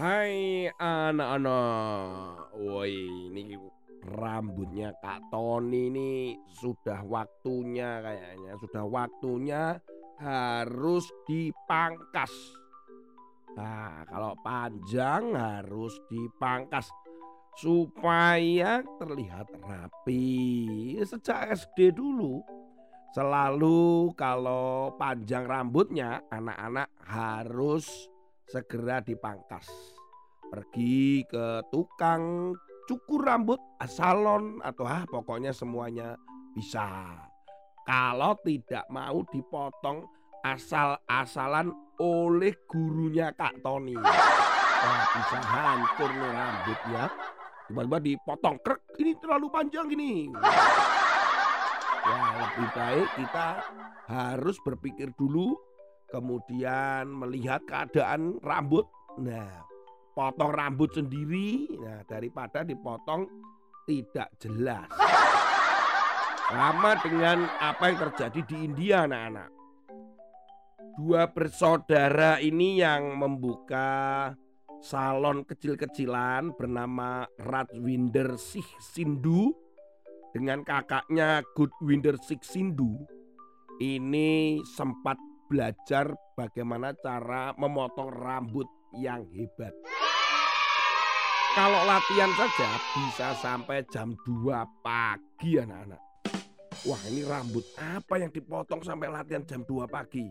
Hai anak-anak, woi ini rambutnya Kak Tony ini sudah waktunya kayaknya, sudah waktunya harus dipangkas. Nah, kalau panjang harus dipangkas supaya terlihat rapi. Sejak SD dulu selalu kalau panjang rambutnya anak-anak harus segera dipangkas. Pergi ke tukang cukur rambut, salon atau ah pokoknya semuanya bisa. Kalau tidak mau dipotong asal-asalan oleh gurunya Kak Tony. Wah bisa hancur nih rambutnya. Tiba-tiba dipotong krek, ini terlalu panjang gini. Ya lebih baik kita harus berpikir dulu kemudian melihat keadaan rambut. Nah, potong rambut sendiri nah daripada dipotong tidak jelas. Sama dengan apa yang terjadi di India anak-anak. Dua bersaudara ini yang membuka salon kecil-kecilan bernama Rajwinder Singh Sindhu dengan kakaknya Goodwinder Singh Sindhu ini sempat belajar bagaimana cara memotong rambut yang hebat. Kalau latihan saja bisa sampai jam 2 pagi anak-anak. Wah ini rambut apa yang dipotong sampai latihan jam 2 pagi.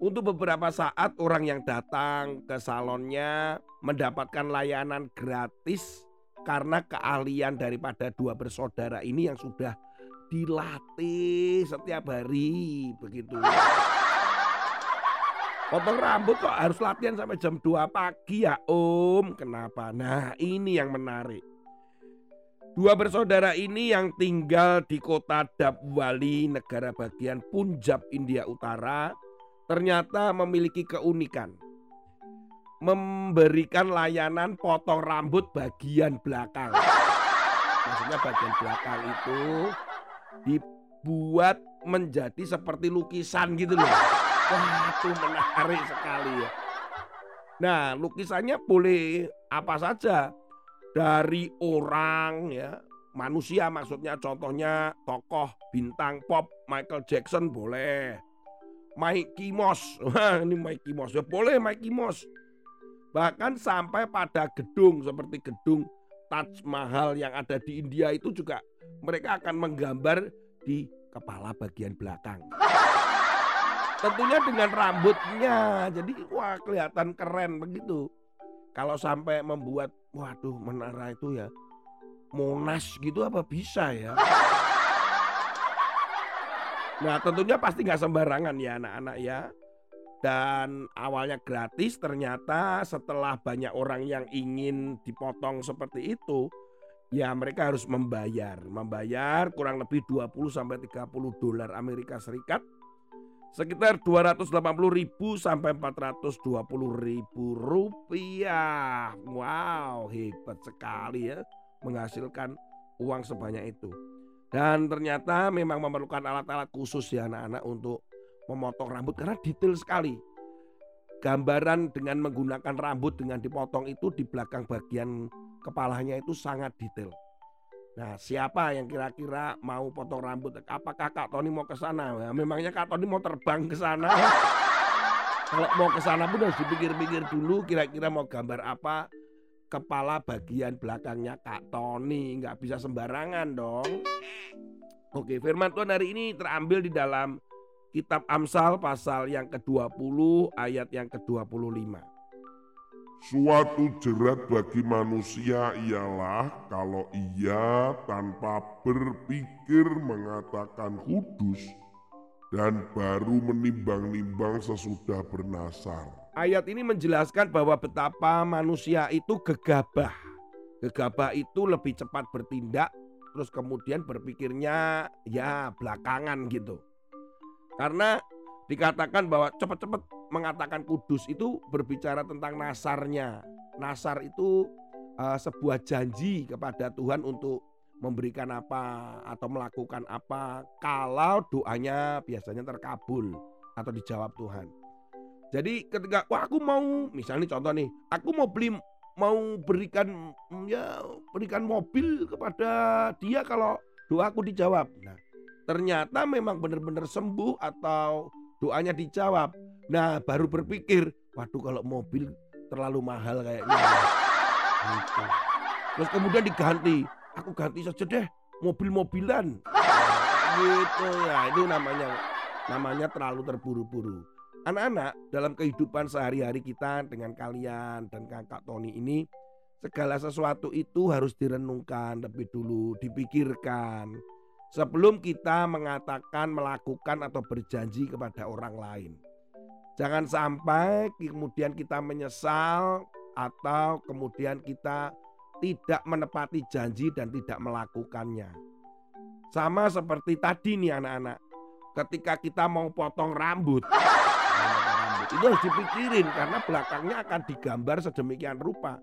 Untuk beberapa saat orang yang datang ke salonnya mendapatkan layanan gratis karena keahlian daripada dua bersaudara ini yang sudah dilatih setiap hari begitu. Potong rambut kok harus latihan sampai jam 2 pagi ya om. Kenapa? Nah ini yang menarik. Dua bersaudara ini yang tinggal di kota Dabwali negara bagian Punjab India Utara Ternyata memiliki keunikan. Memberikan layanan potong rambut bagian belakang. Maksudnya bagian belakang itu dibuat menjadi seperti lukisan gitu loh Wah, itu menarik sekali ya. Nah, lukisannya boleh apa saja. Dari orang ya, manusia maksudnya contohnya tokoh bintang pop Michael Jackson boleh. Mikey Mouse, wah ini Mikey Mouse ya boleh Mikey Mouse. Bahkan sampai pada gedung seperti gedung Taj Mahal yang ada di India itu juga mereka akan menggambar di kepala bagian belakang. Tentunya dengan rambutnya. Jadi wah kelihatan keren begitu. Kalau sampai membuat waduh menara itu ya Monas gitu apa bisa ya? Nah tentunya pasti nggak sembarangan ya anak-anak ya. Dan awalnya gratis ternyata setelah banyak orang yang ingin dipotong seperti itu ya mereka harus membayar. Membayar kurang lebih 20 sampai 30 dolar Amerika Serikat sekitar 280 ribu sampai 420 ribu rupiah. Wow, hebat sekali ya menghasilkan uang sebanyak itu. Dan ternyata memang memerlukan alat-alat khusus ya anak-anak untuk memotong rambut karena detail sekali. Gambaran dengan menggunakan rambut dengan dipotong itu di belakang bagian kepalanya itu sangat detail. Nah, siapa yang kira-kira mau potong rambut? Apakah Kak Tony mau ke sana? Nah, memangnya Kak Tony mau terbang ke sana? Kalau mau ke sana pun harus dipikir-pikir dulu kira-kira mau gambar apa kepala bagian belakangnya Kak Tony. Nggak bisa sembarangan dong. Oke, firman Tuhan hari ini terambil di dalam kitab Amsal pasal yang ke-20 ayat yang ke-25. Suatu jerat bagi manusia ialah kalau ia tanpa berpikir mengatakan kudus dan baru menimbang-nimbang sesudah bernasar. Ayat ini menjelaskan bahwa betapa manusia itu gegabah. Gegabah itu lebih cepat bertindak, terus kemudian berpikirnya ya belakangan gitu. Karena dikatakan bahwa cepat-cepat mengatakan kudus itu berbicara tentang nasarnya. Nasar itu uh, sebuah janji kepada Tuhan untuk memberikan apa atau melakukan apa kalau doanya biasanya terkabul atau dijawab Tuhan. Jadi ketika wah aku mau misalnya contoh nih, aku mau beli mau berikan ya berikan mobil kepada dia kalau doaku dijawab. Nah, ternyata memang benar-benar sembuh atau doanya dijawab. Nah, baru berpikir, waduh kalau mobil terlalu mahal kayaknya. Gitu. Terus kemudian diganti, aku ganti saja deh mobil-mobilan. Gitu ya, itu namanya namanya terlalu terburu-buru. Anak-anak dalam kehidupan sehari-hari kita dengan kalian dan kakak Tony ini segala sesuatu itu harus direnungkan lebih dulu, dipikirkan sebelum kita mengatakan, melakukan atau berjanji kepada orang lain. Jangan sampai kemudian kita menyesal atau kemudian kita tidak menepati janji dan tidak melakukannya. Sama seperti tadi nih anak-anak, ketika kita mau potong rambut, itu harus dipikirin karena belakangnya akan digambar sedemikian rupa.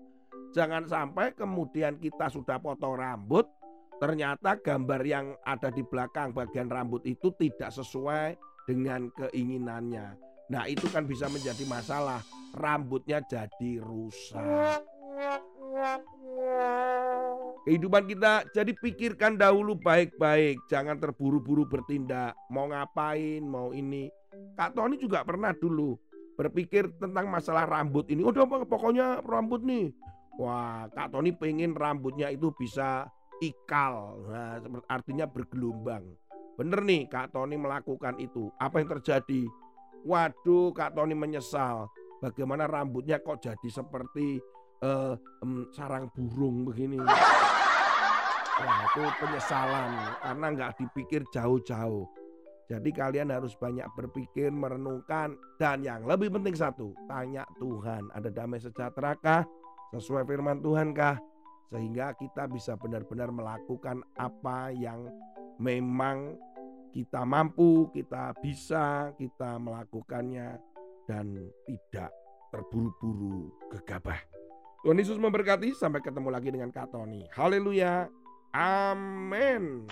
Jangan sampai kemudian kita sudah potong rambut, ternyata gambar yang ada di belakang bagian rambut itu tidak sesuai dengan keinginannya. Nah, itu kan bisa menjadi masalah. Rambutnya jadi rusak. Kehidupan kita jadi pikirkan dahulu baik-baik, jangan terburu-buru bertindak. Mau ngapain, mau ini. Kak Tony juga pernah dulu berpikir tentang masalah rambut ini. Udah pokoknya rambut nih. Wah, Kak Tony pengen rambutnya itu bisa ikal. Nah, artinya bergelombang. Bener nih Kak Tony melakukan itu. Apa yang terjadi? Waduh, Kak Tony menyesal. Bagaimana rambutnya kok jadi seperti uh, um, sarang burung begini. Wah, itu penyesalan karena nggak dipikir jauh-jauh. Jadi kalian harus banyak berpikir, merenungkan, dan yang lebih penting satu, tanya Tuhan, ada damai sejahtera kah? Sesuai firman Tuhan kah? Sehingga kita bisa benar-benar melakukan apa yang memang kita mampu, kita bisa, kita melakukannya, dan tidak terburu-buru gegabah. Tuhan Yesus memberkati, sampai ketemu lagi dengan Kak Tony. Haleluya, amin.